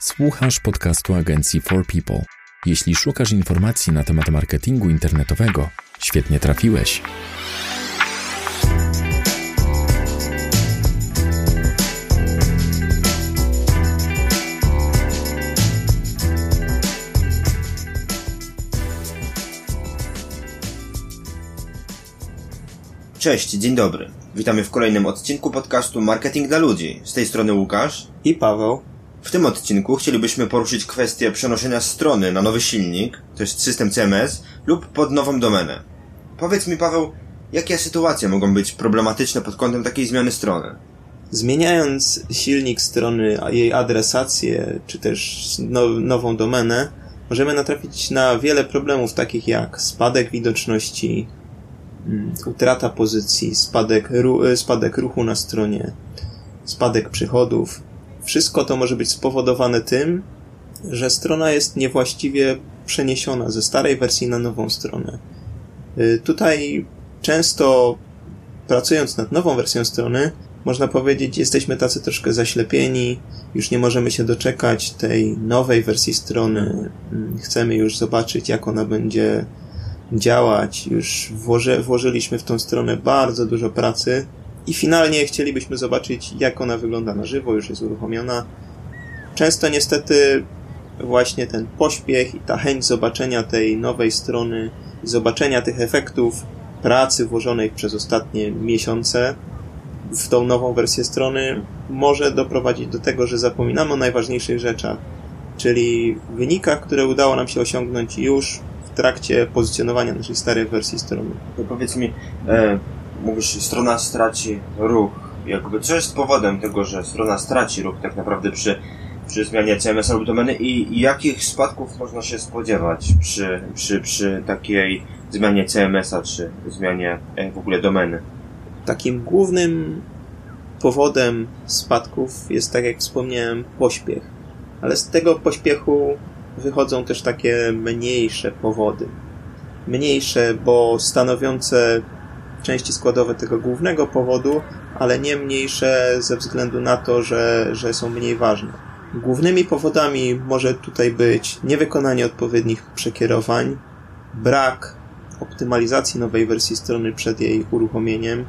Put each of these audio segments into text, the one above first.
Słuchasz podcastu agencji For People. Jeśli szukasz informacji na temat marketingu internetowego, świetnie trafiłeś. Cześć, dzień dobry. Witamy w kolejnym odcinku podcastu Marketing dla ludzi. Z tej strony Łukasz. I Paweł. W tym odcinku chcielibyśmy poruszyć kwestię przenoszenia strony na nowy silnik, to jest system CMS, lub pod nową domenę. Powiedz mi, Paweł, jakie sytuacje mogą być problematyczne pod kątem takiej zmiany strony? Zmieniając silnik strony, jej adresację, czy też no, nową domenę, możemy natrafić na wiele problemów, takich jak spadek widoczności, mm, utrata pozycji, spadek, ru, spadek ruchu na stronie, spadek przychodów, wszystko to może być spowodowane tym, że strona jest niewłaściwie przeniesiona ze starej wersji na nową stronę. Y, tutaj często pracując nad nową wersją strony, można powiedzieć, jesteśmy tacy troszkę zaślepieni, już nie możemy się doczekać tej nowej wersji strony. Mm, chcemy już zobaczyć, jak ona będzie działać. Już włoży, włożyliśmy w tą stronę bardzo dużo pracy, i finalnie chcielibyśmy zobaczyć, jak ona wygląda na żywo, już jest uruchomiona. Często niestety właśnie ten pośpiech i ta chęć zobaczenia tej nowej strony, zobaczenia tych efektów pracy włożonej przez ostatnie miesiące w tą nową wersję strony może doprowadzić do tego, że zapominamy o najważniejszych rzeczach, czyli wynikach, które udało nam się osiągnąć już w trakcie pozycjonowania naszej starej wersji strony. To powiedz mi, e, mówisz, strona straci ruch. Jakby co jest powodem tego, że strona straci ruch tak naprawdę przy, przy zmianie CMS lub domeny i, i jakich spadków można się spodziewać przy, przy, przy takiej zmianie CMS-a czy zmianie e, w ogóle domeny? Takim głównym powodem spadków jest, tak jak wspomniałem, pośpiech. Ale z tego pośpiechu wychodzą też takie mniejsze powody. Mniejsze, bo stanowiące części składowe tego głównego powodu, ale nie mniejsze ze względu na to, że, że są mniej ważne. Głównymi powodami może tutaj być niewykonanie odpowiednich przekierowań, brak optymalizacji nowej wersji strony przed jej uruchomieniem,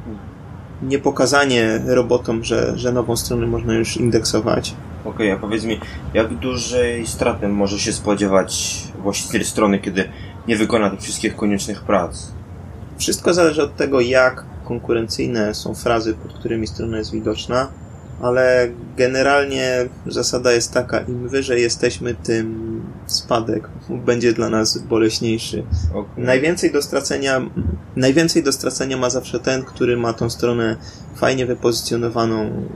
niepokazanie robotom, że, że nową stronę można już indeksować. Okej, okay, a powiedz mi, jak dużej straty może się spodziewać właściciel strony, kiedy nie wykona tych wszystkich koniecznych prac? Wszystko zależy od tego, jak konkurencyjne są frazy, pod którymi strona jest widoczna, ale generalnie zasada jest taka, im wyżej jesteśmy, tym spadek będzie dla nas boleśniejszy. Okay. Najwięcej do stracenia, najwięcej do stracenia ma zawsze ten, który ma tą stronę fajnie wypozycjonowaną.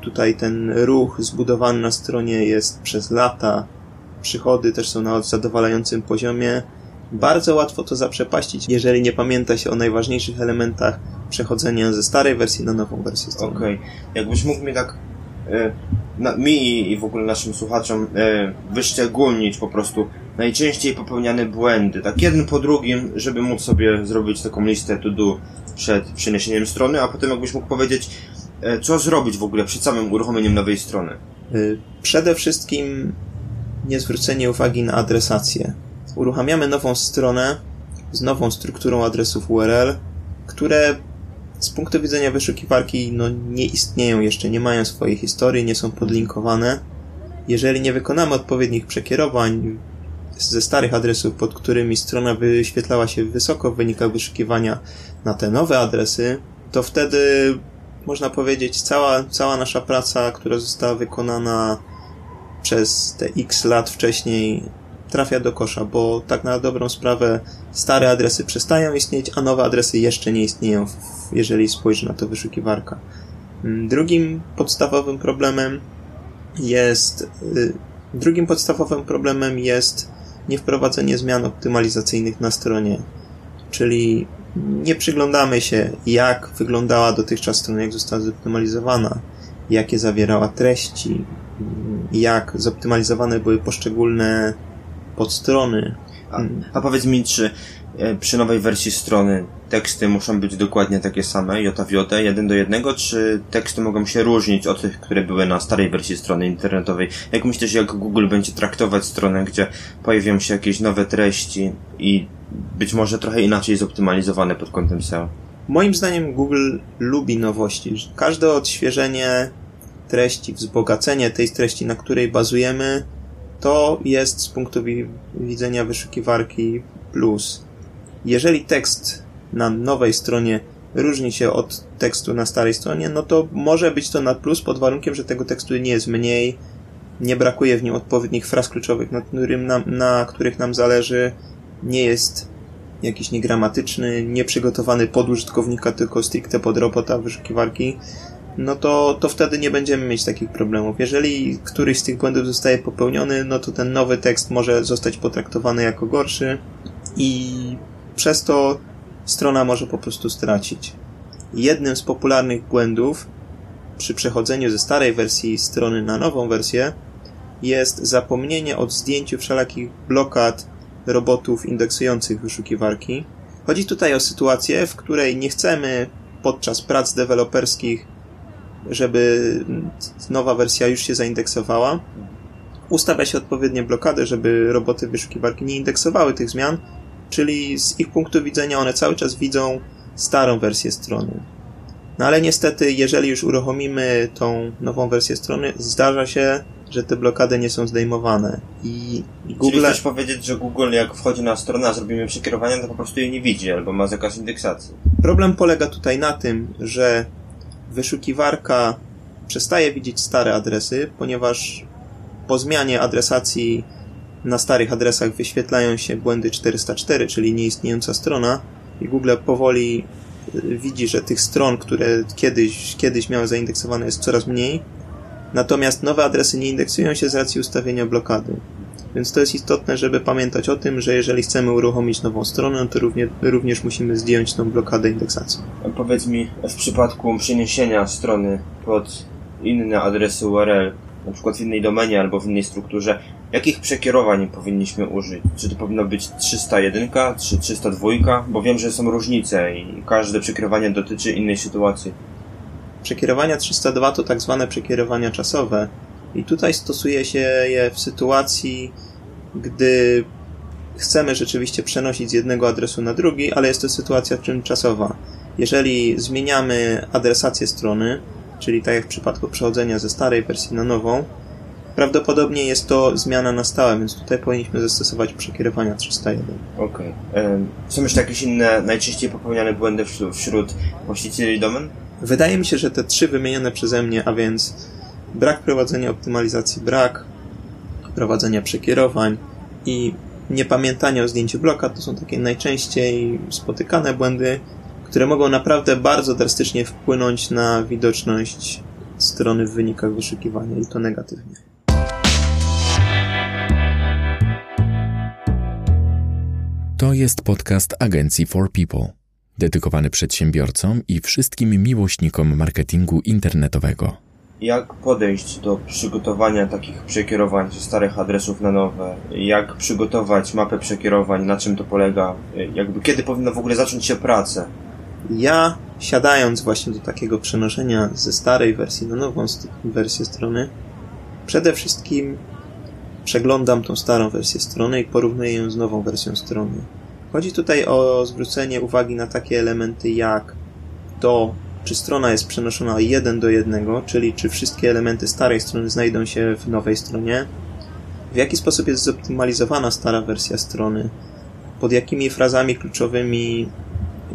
Tutaj ten ruch zbudowany na stronie jest przez lata, przychody też są na zadowalającym poziomie, bardzo łatwo to zaprzepaścić, jeżeli nie pamięta się o najważniejszych elementach przechodzenia ze starej wersji na nową wersję. Okej. Okay. Jakbyś mógł mi tak e, na, mi i w ogóle naszym słuchaczom e, wyszczególnić po prostu najczęściej popełniane błędy, tak jeden po drugim, żeby móc sobie zrobić taką listę to do przed przeniesieniem strony, a potem jakbyś mógł powiedzieć, e, co zrobić w ogóle przed samym uruchomieniem nowej strony. Przede wszystkim nie zwrócenie uwagi na adresację uruchamiamy nową stronę z nową strukturą adresów URL, które z punktu widzenia wyszukiwarki no, nie istnieją jeszcze, nie mają swojej historii, nie są podlinkowane. Jeżeli nie wykonamy odpowiednich przekierowań ze starych adresów, pod którymi strona wyświetlała się wysoko w wynikach wyszukiwania na te nowe adresy, to wtedy można powiedzieć cała, cała nasza praca, która została wykonana przez te x lat wcześniej trafia do kosza, bo tak na dobrą sprawę stare adresy przestają istnieć, a nowe adresy jeszcze nie istnieją, jeżeli spojrzy na to wyszukiwarka. Mm, drugim podstawowym problemem jest y, drugim podstawowym problemem jest niewprowadzenie zmian optymalizacyjnych na stronie. Czyli nie przyglądamy się, jak wyglądała dotychczas strona, jak została zoptymalizowana, jakie zawierała treści, jak zoptymalizowane były poszczególne podstrony. A, a powiedz mi, czy e, przy nowej wersji strony teksty muszą być dokładnie takie same, jota w jotę, jeden do jednego, czy teksty mogą się różnić od tych, które były na starej wersji strony internetowej? Jak myślisz, jak Google będzie traktować stronę, gdzie pojawią się jakieś nowe treści i być może trochę inaczej zoptymalizowane pod kątem SEO? Moim zdaniem Google lubi nowości. Każde odświeżenie treści, wzbogacenie tej treści, na której bazujemy, to jest z punktu widzenia wyszukiwarki plus. Jeżeli tekst na nowej stronie różni się od tekstu na starej stronie, no to może być to na plus pod warunkiem, że tego tekstu nie jest mniej, nie brakuje w nim odpowiednich fraz kluczowych, na, którym nam, na których nam zależy, nie jest jakiś niegramatyczny, nieprzygotowany pod użytkownika, tylko stricte pod robota wyszukiwarki, no to, to wtedy nie będziemy mieć takich problemów. Jeżeli któryś z tych błędów zostaje popełniony, no to ten nowy tekst może zostać potraktowany jako gorszy i przez to strona może po prostu stracić. Jednym z popularnych błędów przy przechodzeniu ze starej wersji strony na nową wersję jest zapomnienie o zdjęciu wszelakich blokad robotów indeksujących wyszukiwarki. Chodzi tutaj o sytuację, w której nie chcemy podczas prac deweloperskich, żeby nowa wersja już się zaindeksowała. Ustawia się odpowiednie blokady, żeby roboty wyszukiwarki nie indeksowały tych zmian, czyli z ich punktu widzenia one cały czas widzą starą wersję strony. No ale niestety, jeżeli już uruchomimy tą nową wersję strony, zdarza się, że te blokady nie są zdejmowane. I Google... Czyli chcesz powiedzieć, że Google jak wchodzi na stronę, a zrobimy przekierowanie, to po prostu jej nie widzi, albo ma zakaz indeksacji. Problem polega tutaj na tym, że wyszukiwarka przestaje widzieć stare adresy, ponieważ po zmianie adresacji na starych adresach wyświetlają się błędy 404, czyli nieistniejąca strona i Google powoli y, widzi, że tych stron, które kiedyś, kiedyś miały zaindeksowane jest coraz mniej, natomiast nowe adresy nie indeksują się z racji ustawienia blokady. Więc to jest istotne, żeby pamiętać o tym, że jeżeli chcemy uruchomić nową stronę, to równie, również musimy zdjąć tą blokadę indeksacji. Powiedz mi, w przypadku przeniesienia strony pod inne adresy URL, na przykład w innej domenie albo w innej strukturze, jakich przekierowań powinniśmy użyć? Czy to powinno być 301 czy 302? Bo wiem, że są różnice i każde przekierowanie dotyczy innej sytuacji. Przekierowania 302 to tak zwane przekierowania czasowe i tutaj stosuje się je w sytuacji, gdy chcemy rzeczywiście przenosić z jednego adresu na drugi, ale jest to sytuacja tymczasowa. Jeżeli zmieniamy adresację strony, czyli tak jak w przypadku przechodzenia ze starej wersji na nową, prawdopodobnie jest to zmiana na stałe, więc tutaj powinniśmy zastosować przekierowania 301. Okej. Okay. Są jeszcze jakieś inne, najczęściej popełniane błędy wśród właścicieli domen? Wydaje mi się, że te trzy wymienione przeze mnie, a więc brak prowadzenia optymalizacji, brak prowadzenia przekierowań i niepamiętanie o zdjęciu bloka to są takie najczęściej spotykane błędy, które mogą naprawdę bardzo drastycznie wpłynąć na widoczność strony w wynikach wyszukiwania i to negatywnie. To jest podcast agencji For People, dedykowany przedsiębiorcom i wszystkim miłośnikom marketingu internetowego. Jak podejść do przygotowania takich przekierowań ze starych adresów na nowe? Jak przygotować mapę przekierowań? Na czym to polega? Jakby kiedy powinno w ogóle zacząć się praca? Ja, siadając właśnie do takiego przenoszenia ze starej wersji na nową wersję strony, przede wszystkim przeglądam tą starą wersję strony i porównuję ją z nową wersją strony. Chodzi tutaj o zwrócenie uwagi na takie elementy jak to, czy strona jest przenoszona jeden do jednego, czyli czy wszystkie elementy starej strony znajdą się w nowej stronie, w jaki sposób jest zoptymalizowana stara wersja strony, pod jakimi frazami kluczowymi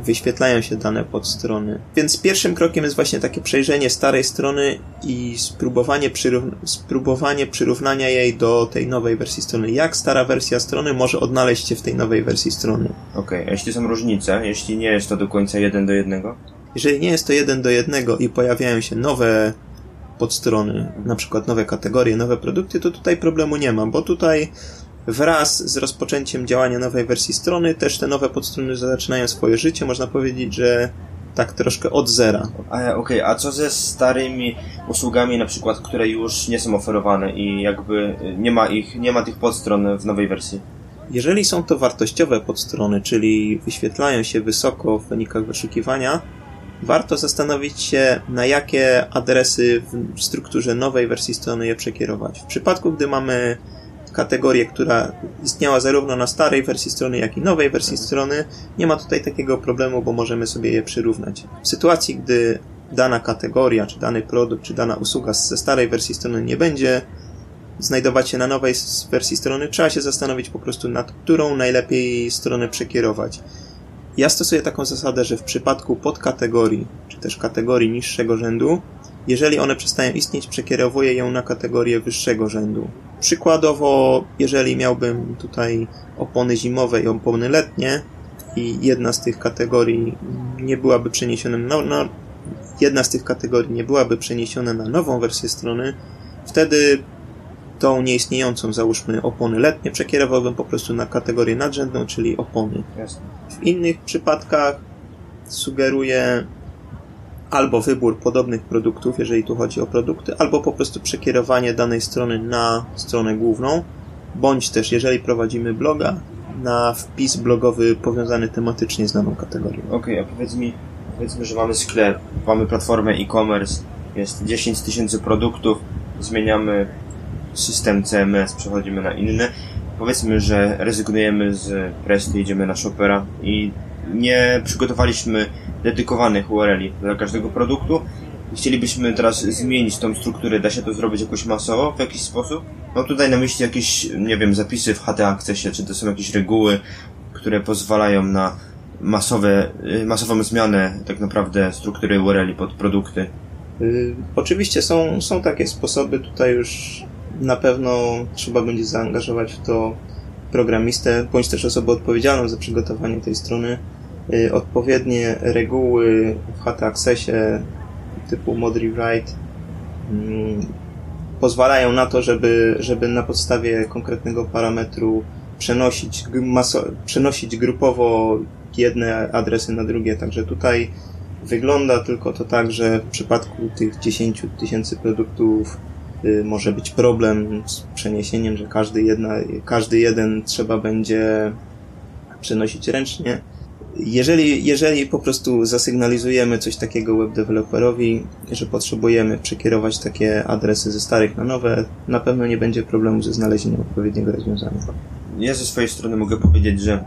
wyświetlają się dane podstrony. Więc pierwszym krokiem jest właśnie takie przejrzenie starej strony i spróbowanie, spróbowanie przyrównania jej do tej nowej wersji strony. Jak stara wersja strony może odnaleźć się w tej nowej wersji strony? Okej, okay. a jeśli są różnice, jeśli nie jest to do końca jeden do jednego? Jeżeli nie jest to jeden do jednego i pojawiają się nowe podstrony, na przykład nowe kategorie, nowe produkty, to tutaj problemu nie ma, bo tutaj wraz z rozpoczęciem działania nowej wersji strony też te nowe podstrony zaczynają swoje życie. Można powiedzieć, że tak troszkę od zera. Okej, okay. a co ze starymi usługami na przykład, które już nie są oferowane i jakby nie ma ich, nie ma tych podstron w nowej wersji? Jeżeli są to wartościowe podstrony, czyli wyświetlają się wysoko w wynikach wyszukiwania, warto zastanowić się, na jakie adresy w strukturze nowej wersji strony je przekierować. W przypadku, gdy mamy kategorię, która istniała zarówno na starej wersji strony, jak i nowej wersji strony, nie ma tutaj takiego problemu, bo możemy sobie je przyrównać. W sytuacji, gdy dana kategoria, czy dany produkt, czy dana usługa ze starej wersji strony nie będzie znajdować się na nowej wersji strony, trzeba się zastanowić po prostu nad którą najlepiej stronę przekierować. Ja stosuję taką zasadę, że w przypadku podkategorii, czy też kategorii niższego rzędu, jeżeli one przestają istnieć, przekierowuję ją na kategorię wyższego rzędu. Przykładowo, jeżeli miałbym tutaj opony zimowe i opony letnie i jedna z tych kategorii nie byłaby przeniesiona na, na jedna z tych kategorii nie byłaby przeniesiona na nową wersję strony, wtedy tą nieistniejącą, załóżmy, opony letnie, przekierowałbym po prostu na kategorię nadrzędną, czyli opony. Jasne. W innych przypadkach sugeruję albo wybór podobnych produktów, jeżeli tu chodzi o produkty, albo po prostu przekierowanie danej strony na stronę główną, bądź też, jeżeli prowadzimy bloga, na wpis blogowy powiązany tematycznie z daną kategorią. Okej, a powiedz mi, powiedzmy, że mamy sklep, mamy platformę e-commerce, jest 10 tysięcy produktów, zmieniamy system CMS, przechodzimy na inny. Powiedzmy, że rezygnujemy z Presty, idziemy na Shopera i nie przygotowaliśmy dedykowanych URL-i dla każdego produktu. Chcielibyśmy teraz zmienić tą strukturę, da się to zrobić jakoś masowo, w jakiś sposób? Mam tutaj na myśli jakieś, nie wiem, zapisy w HT Accessie, czy to są jakieś reguły, które pozwalają na masowe, y, masową zmianę tak naprawdę struktury URL-i pod produkty. Yy, oczywiście są, są takie sposoby, tutaj już na pewno trzeba będzie zaangażować w to programistę, bądź też osobę odpowiedzialną za przygotowanie tej strony. Yy, odpowiednie reguły w HT Accessie typu mod rewrite yy, pozwalają na to, żeby, żeby na podstawie konkretnego parametru przenosić, przenosić grupowo jedne adresy na drugie. Także tutaj wygląda tylko to tak, że w przypadku tych 10 tysięcy produktów y, może być problem z przeniesieniem, że każdy, jedna, każdy jeden trzeba będzie przenosić ręcznie. Jeżeli, jeżeli po prostu zasygnalizujemy coś takiego web developerowi, że potrzebujemy przekierować takie adresy ze starych na nowe, na pewno nie będzie problemu ze znalezieniem odpowiedniego rozwiązania. Ja ze swojej strony mogę powiedzieć, że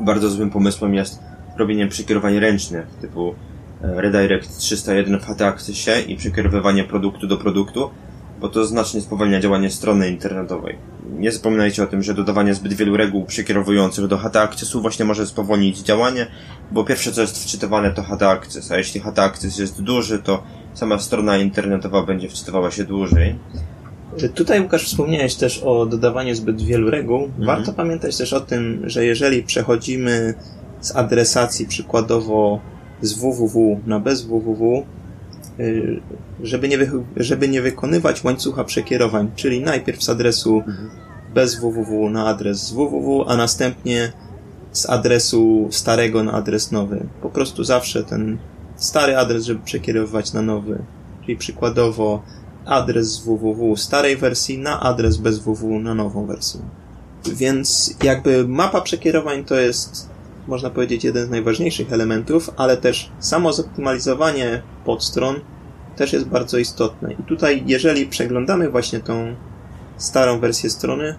bardzo złym pomysłem jest robienie przekierowań ręcznych, typu e, Redirect 301 w HT Accessie i przekierowywanie produktu do produktu, bo to znacznie spowalnia działanie strony internetowej. Nie zapominajcie o tym, że dodawanie zbyt wielu reguł przekierowujących do HT Accessu właśnie może spowolnić działanie, bo pierwsze co jest wczytywane to HT Access, a jeśli HT Access jest duży, to sama strona internetowa będzie wczytywała się dłużej. Tutaj, Łukasz, wspomniałeś też o dodawaniu zbyt wielu reguł. Mhm. Warto pamiętać też o tym, że jeżeli przechodzimy z adresacji przykładowo z www na bez www, żeby nie, żeby nie wykonywać łańcucha przekierowań, czyli najpierw z adresu mhm. bez www na adres z www, a następnie z adresu starego na adres nowy. Po prostu zawsze ten stary adres, żeby przekierowywać na nowy. Czyli przykładowo adres z www starej wersji na adres bez www na nową wersję. Więc jakby mapa przekierowań to jest, można powiedzieć, jeden z najważniejszych elementów, ale też samo zoptymalizowanie podstron też jest bardzo istotne. I tutaj, jeżeli przeglądamy właśnie tą starą wersję strony,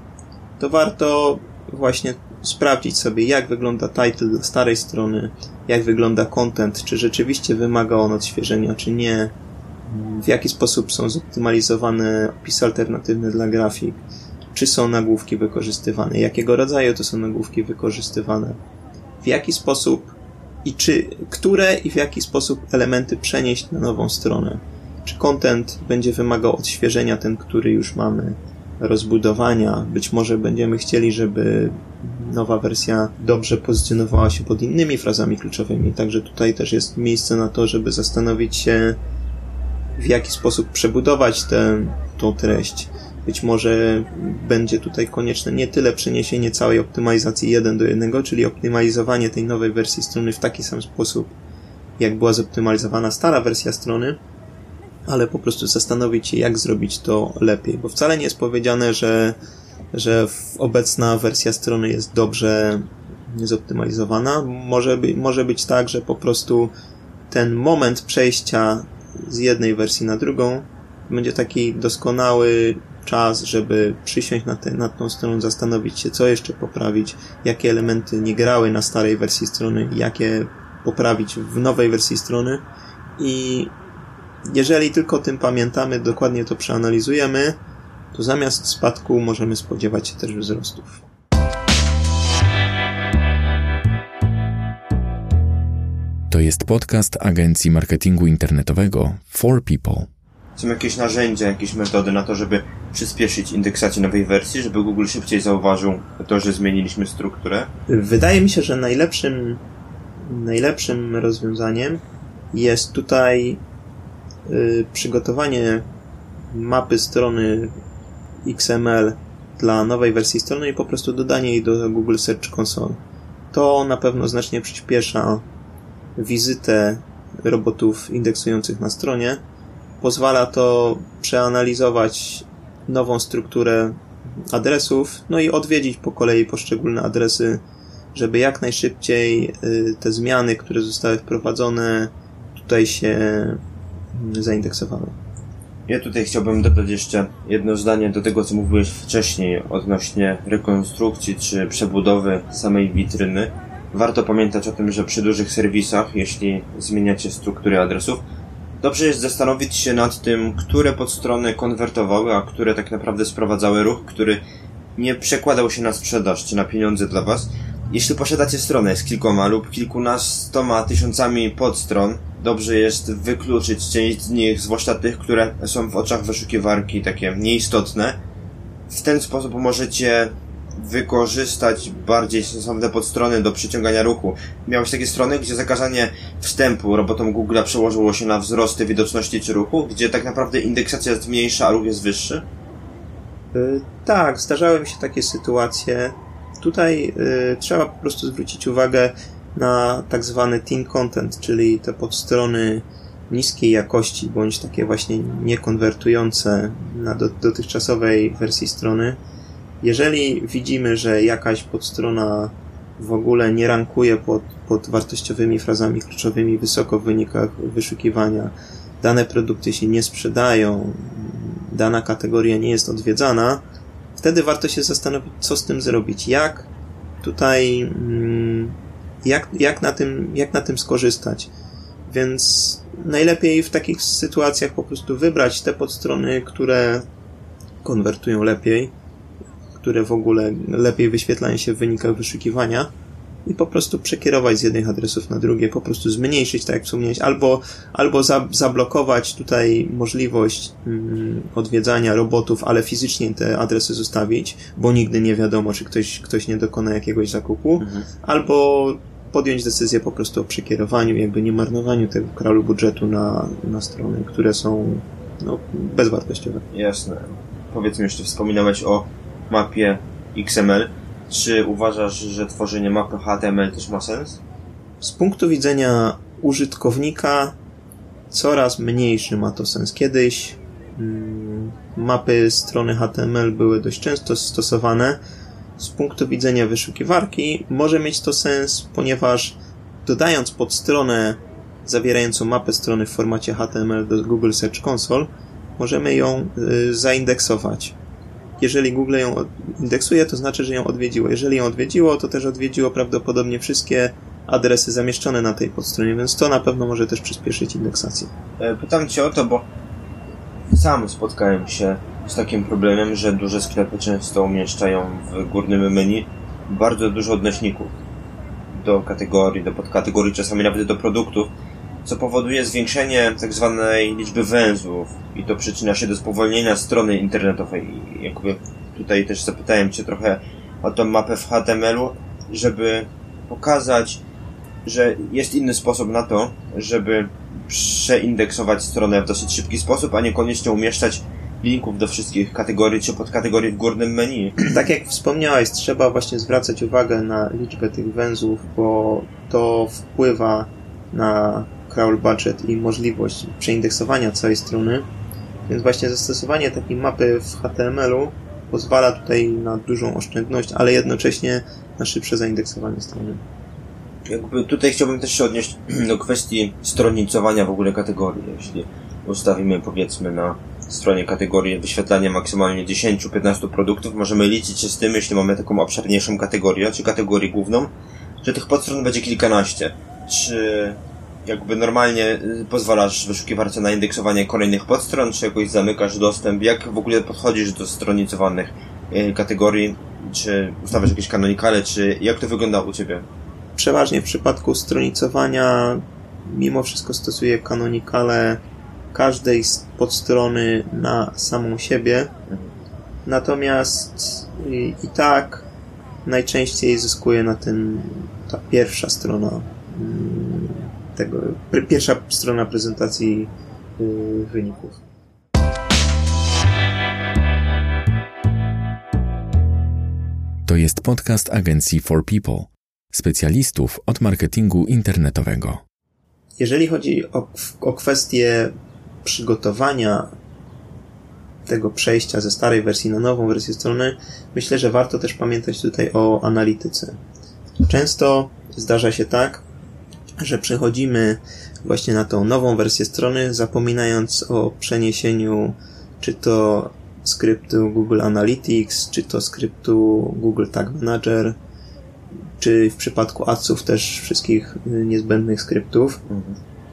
to warto właśnie sprawdzić sobie, jak wygląda title starej strony, jak wygląda content, czy rzeczywiście wymaga on odświeżenia, czy nie, w jaki sposób są zoptymalizowane opisy alternatywne dla grafik, czy są nagłówki wykorzystywane, jakiego rodzaju to są nagłówki wykorzystywane, w jaki sposób i czy, które i w jaki sposób elementy przenieść na nową stronę. Czy content będzie wymagał odświeżenia, ten, który już mamy, rozbudowania, być może będziemy chcieli, żeby nowa wersja dobrze pozycjonowała się pod innymi frazami kluczowymi, także tutaj też jest miejsce na to, żeby zastanowić się, w jaki sposób przebudować tę, treść. Być może będzie tutaj konieczne nie tyle przeniesienie całej optymalizacji 1 do 1, czyli optymalizowanie tej nowej wersji strony w taki sam sposób, jak była zoptymalizowana stara wersja strony, ale po prostu zastanowić się, jak zrobić to lepiej, bo wcale nie jest powiedziane, że że obecna wersja strony jest dobrze zoptymalizowana. Może, by, może być tak, że po prostu ten moment przejścia z jednej wersji na drugą będzie taki doskonały czas, żeby przysiąść na te, nad tą stroną, zastanowić się, co jeszcze poprawić, jakie elementy nie grały na starej wersji strony, jakie poprawić w nowej wersji strony i jeżeli tylko o tym pamiętamy, dokładnie to przeanalizujemy, to zamiast spadku możemy spodziewać się też wzrostów. To jest podcast agencji marketingu internetowego For People. Są jakieś narzędzia, jakieś metody na to, żeby przyspieszyć indeksację nowej wersji, żeby Google szybciej zauważył to, że zmieniliśmy strukturę? Wydaje mi się, że najlepszym, najlepszym rozwiązaniem jest tutaj y, przygotowanie mapy strony XML dla nowej wersji strony i po prostu dodanie jej do Google Search Console. To na pewno znacznie przyspiesza wizytę robotów indeksujących na stronie. Pozwala to przeanalizować nową strukturę adresów, no i odwiedzić po kolei poszczególne adresy, żeby jak najszybciej y, te zmiany, które zostały wprowadzone, tutaj się mm, zaindeksowały. Ja tutaj chciałbym dodać jeszcze jedno zdanie do tego, co mówiłeś wcześniej odnośnie rekonstrukcji czy przebudowy samej witryny. Warto pamiętać o tym, że przy dużych serwisach, jeśli zmieniacie strukturę adresów, dobrze jest zastanowić się nad tym, które podstrony konwertowały, a które tak naprawdę sprowadzały ruch, który nie przekładał się na sprzedaż czy na pieniądze dla Was. Jeśli posiadacie stronę z kilkoma lub kilkunastoma tysiącami podstron, dobrze jest wykluczyć część z nich, zwłaszcza tych, które są w oczach wyszukiwarki takie nieistotne. W ten sposób możecie wykorzystać bardziej sensowne podstrony do przyciągania ruchu. Miałeś takie strony, gdzie zakazanie wstępu robotom Google przełożyło się na wzrosty widoczności czy ruchu, gdzie tak naprawdę indeksacja jest mniejsza, a ruch jest wyższy? Yy, tak, zdarzały mi się takie sytuacje. Tutaj yy, trzeba po prostu zwrócić uwagę na tak zwany teen content, czyli te podstrony niskiej jakości, bądź takie właśnie niekonwertujące na do, dotychczasowej wersji strony. Jeżeli widzimy, że jakaś podstrona w ogóle nie rankuje pod, pod wartościowymi frazami kluczowymi wysoko w wynikach wyszukiwania, dane produkty się nie sprzedają, dana kategoria nie jest odwiedzana, wtedy warto się zastanowić, co z tym zrobić, jak tutaj, mm, jak, jak, na, tym, jak na tym skorzystać. Więc najlepiej w takich sytuacjach po prostu wybrać te podstrony, które konwertują lepiej, które w ogóle lepiej wyświetlają się w wynikach wyszukiwania i po prostu przekierować z jednych adresów na drugie, po prostu zmniejszyć, tak jak wspomniałeś, albo, albo za, zablokować tutaj możliwość mm, odwiedzania robotów, ale fizycznie te adresy zostawić, bo nigdy nie wiadomo, czy ktoś, ktoś nie dokona jakiegoś zakupu, mhm. albo podjąć decyzję po prostu o przekierowaniu, jakby nie marnowaniu tego kralu budżetu na, na strony, które są no, bezwartościowe. Jasne. Powiedz mi jeszcze, wspominałeś o mapie XML. Czy uważasz, że tworzenie mapy HTML też ma sens? Z punktu widzenia użytkownika coraz mniejszy ma to sens. Kiedyś mm, mapy strony HTML były dość często stosowane. Z punktu widzenia wyszukiwarki może mieć to sens, ponieważ dodając pod stronę zawierającą mapę strony w formacie HTML do Google Search Console, możemy ją y, zaindeksować jeżeli Google ją indeksuje, to znaczy, że ją odwiedziło. Jeżeli ją odwiedziło, to też odwiedziło prawdopodobnie wszystkie adresy zamieszczone na tej podstronie, więc to na pewno może też przyspieszyć indeksację. E, pytam Cię o to, bo sam spotkałem się z takim problemem, że duże sklepy często umieszczają w górnym menu bardzo dużo odnośników do kategorii, do podkategorii, czasami nawet do produktów, co powoduje zwiększenie tak zwanej liczby węzłów i to przyczynia się do spowolnienia strony internetowej. I jakby tutaj też zapytałem Cię trochę o tą mapę w HTML-u, żeby pokazać, że jest inny sposób na to, żeby przeindeksować stronę w dosyć szybki sposób, a niekoniecznie umieszczać linków do wszystkich kategorii czy podkategorii w górnym menu. Tak jak wspomniałeś, trzeba właśnie zwracać uwagę na liczbę tych węzłów, bo to wpływa na crawl budget i możliwość przeindeksowania całej strony. Więc właśnie zastosowanie takiej mapy w HTML-u pozwala tutaj na dużą oszczędność, ale jednocześnie na szybsze zaindeksowanie strony. Jakby tutaj chciałbym też się odnieść do kwestii stronnicowania w ogóle kategorii. Jeśli ustawimy powiedzmy na stronie kategorii wyświetlania maksymalnie 10-15 produktów, możemy liczyć się z tym, jeśli mamy taką obszerniejszą kategorię, czy kategorię główną, że tych podstron będzie kilkanaście. Czy jakby normalnie y, pozwalasz wyszukiwarce na indeksowanie kolejnych podstron, czy jakoś zamykasz dostęp? Jak w ogóle podchodzisz do stronicowanych y, kategorii? Czy ustawiasz jakieś kanonikale, czy jak to wygląda u Ciebie? Przeważnie w przypadku stronicowania mimo wszystko stosuję kanonikale każdej z podstrony na samą siebie. Natomiast i, i tak najczęściej zyskuje na tym ta pierwsza strona mm, tego, pierwsza strona prezentacji y, wyników. To jest podcast agencji For People, specjalistów od marketingu internetowego. Jeżeli chodzi o, o kwestię przygotowania tego przejścia ze starej wersji na nową wersję strony, myślę, że warto też pamiętać tutaj o analityce. Często zdarza się tak, że przechodzimy właśnie na tą nową wersję strony, zapominając o przeniesieniu czy to skryptu Google Analytics, czy to skryptu Google Tag Manager, czy w przypadku adsów też wszystkich niezbędnych skryptów.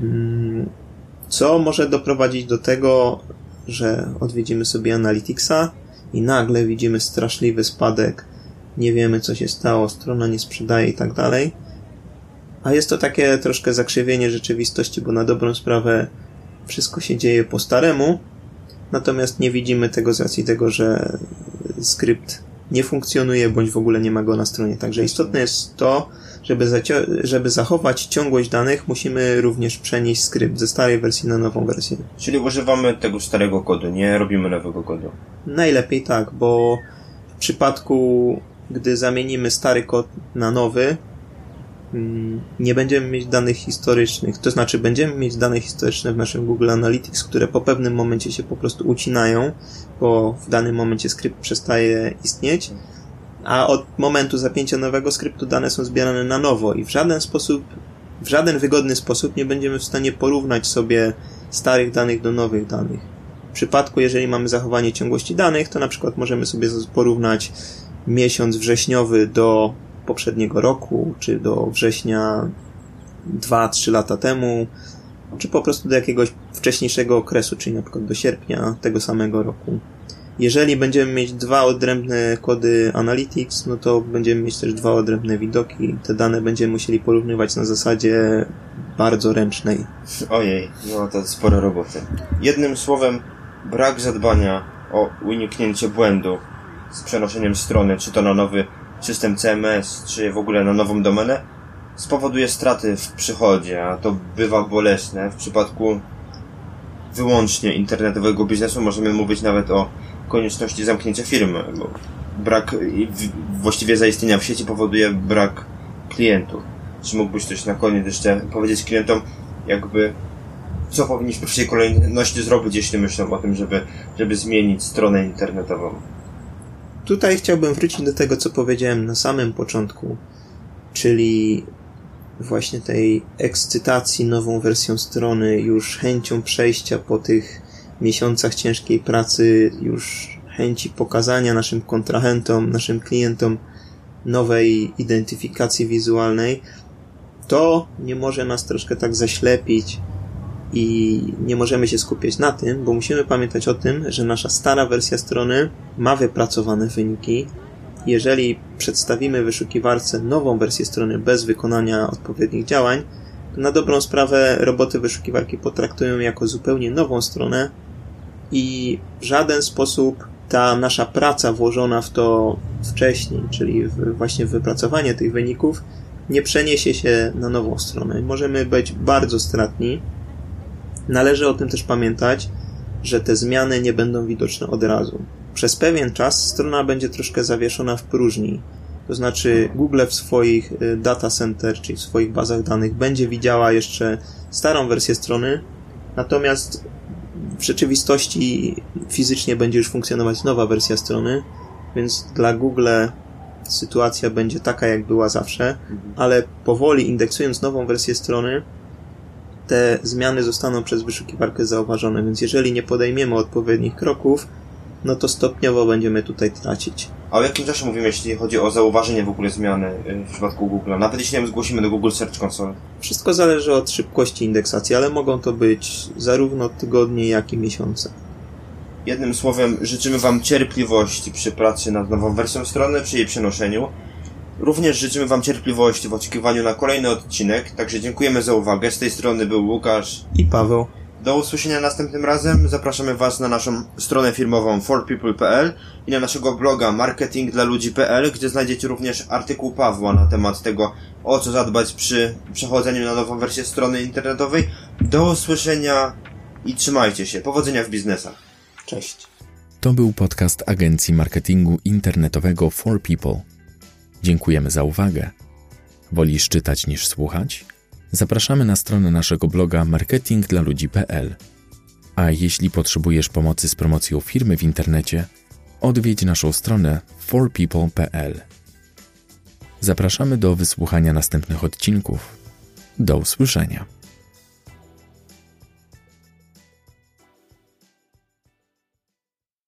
Mhm. Co może doprowadzić do tego, że odwiedzimy sobie Analyticsa i nagle widzimy straszliwy spadek, nie wiemy co się stało, strona nie sprzedaje i tak dalej. A jest to takie troszkę zakrzywienie rzeczywistości, bo na dobrą sprawę wszystko się dzieje po staremu, natomiast nie widzimy tego z racji tego, że skrypt nie funkcjonuje, bądź w ogóle nie ma go na stronie. Także istotne jest to, żeby, żeby zachować ciągłość danych, musimy również przenieść skrypt ze starej wersji na nową wersję. Czyli używamy tego starego kodu, nie robimy nowego kodu. Najlepiej tak, bo w przypadku, gdy zamienimy stary kod na nowy, nie będziemy mieć danych historycznych, to znaczy będziemy mieć dane historyczne w naszym Google Analytics, które po pewnym momencie się po prostu ucinają, bo w danym momencie skrypt przestaje istnieć a od momentu zapięcia nowego skryptu dane są zbierane na nowo i w żaden sposób, w żaden wygodny sposób nie będziemy w stanie porównać sobie starych danych do nowych danych. W przypadku, jeżeli mamy zachowanie ciągłości danych, to na przykład możemy sobie porównać miesiąc wrześniowy do poprzedniego roku, czy do września 2-3 lata temu, czy po prostu do jakiegoś wcześniejszego okresu, czyli na przykład do sierpnia tego samego roku. Jeżeli będziemy mieć dwa odrębne kody Analytics, no to będziemy mieć też dwa odrębne widoki. Te dane będziemy musieli porównywać na zasadzie bardzo ręcznej. Ojej, no to sporo roboty. Jednym słowem, brak zadbania o uniknięcie błędu z przenoszeniem strony, czy to na nowy system CMS, czy w ogóle na nową domenę, spowoduje straty w przychodzie, a to bywa bolesne. W przypadku wyłącznie internetowego biznesu możemy mówić nawet o konieczności zamknięcia firmy, bo brak właściwie zaistnienia w sieci powoduje brak klientów. Czy mógłbyś coś na koniec jeszcze powiedzieć klientom, jakby co powinniśmy w tej kolejności zrobić, jeśli myślą o tym, żeby, żeby zmienić stronę internetową? Tutaj chciałbym wrócić do tego, co powiedziałem na samym początku, czyli właśnie tej ekscytacji nową wersją strony, już chęcią przejścia po tych miesiącach ciężkiej pracy, już chęci pokazania naszym kontrahentom, naszym klientom nowej identyfikacji wizualnej, to nie może nas troszkę tak zaślepić i nie możemy się skupiać na tym, bo musimy pamiętać o tym, że nasza stara wersja strony ma wypracowane wyniki. Jeżeli przedstawimy wyszukiwarce nową wersję strony bez wykonania odpowiednich działań, to na dobrą sprawę roboty wyszukiwarki potraktują jako zupełnie nową stronę, i w żaden sposób ta nasza praca włożona w to wcześniej, czyli właśnie w wypracowanie tych wyników, nie przeniesie się na nową stronę. Możemy być bardzo stratni. Należy o tym też pamiętać, że te zmiany nie będą widoczne od razu. Przez pewien czas strona będzie troszkę zawieszona w próżni. To znaczy Google w swoich y, data center, czyli w swoich bazach danych będzie widziała jeszcze starą wersję strony, natomiast w rzeczywistości fizycznie będzie już funkcjonować nowa wersja strony, więc dla Google sytuacja będzie taka, jak była zawsze, ale powoli indeksując nową wersję strony, te zmiany zostaną przez wyszukiwarkę zauważone, więc jeżeli nie podejmiemy odpowiednich kroków, no to stopniowo będziemy tutaj tracić. A o jakim czasie mówimy, jeśli chodzi o zauważenie w ogóle zmiany y, w przypadku Google? Nawet jeśli nie zgłosimy do Google Search Console. Wszystko zależy od szybkości indeksacji, ale mogą to być zarówno tygodnie, jak i miesiące. Jednym słowem, życzymy Wam cierpliwości przy pracy nad nową wersją strony, przy jej przenoszeniu. Również życzymy Wam cierpliwości w oczekiwaniu na kolejny odcinek, także dziękujemy za uwagę. Z tej strony był Łukasz. I Paweł. Do usłyszenia następnym razem. Zapraszamy Was na naszą stronę firmową forpeople.pl i na naszego bloga marketingdlaludzi.pl, gdzie znajdziecie również artykuł Pawła na temat tego, o co zadbać przy przechodzeniu na nową wersję strony internetowej. Do usłyszenia i trzymajcie się. Powodzenia w biznesach. Cześć. To był podcast agencji marketingu internetowego For People. Dziękujemy za uwagę. Wolisz czytać niż słuchać? Zapraszamy na stronę naszego bloga marketingdlaludzi.pl. A jeśli potrzebujesz pomocy z promocją firmy w internecie, odwiedź naszą stronę forpeople.pl. Zapraszamy do wysłuchania następnych odcinków. Do usłyszenia.